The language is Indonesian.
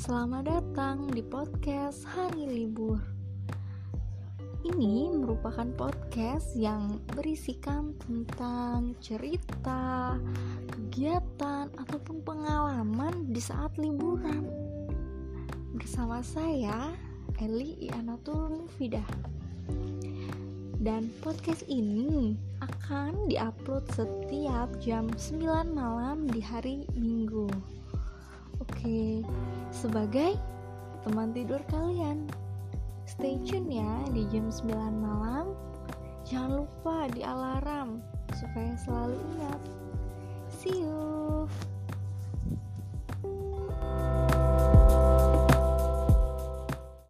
Selamat datang di podcast Hari Libur. Ini merupakan podcast yang berisikan tentang cerita, kegiatan, ataupun pengalaman di saat liburan. Bersama saya, Eli Ianatul Mufidah. Dan podcast ini akan diupload setiap jam 9 malam di hari Minggu. Oke, sebagai teman tidur kalian. Stay tune ya di jam 9 malam. Jangan lupa di alarm supaya selalu ingat. See you.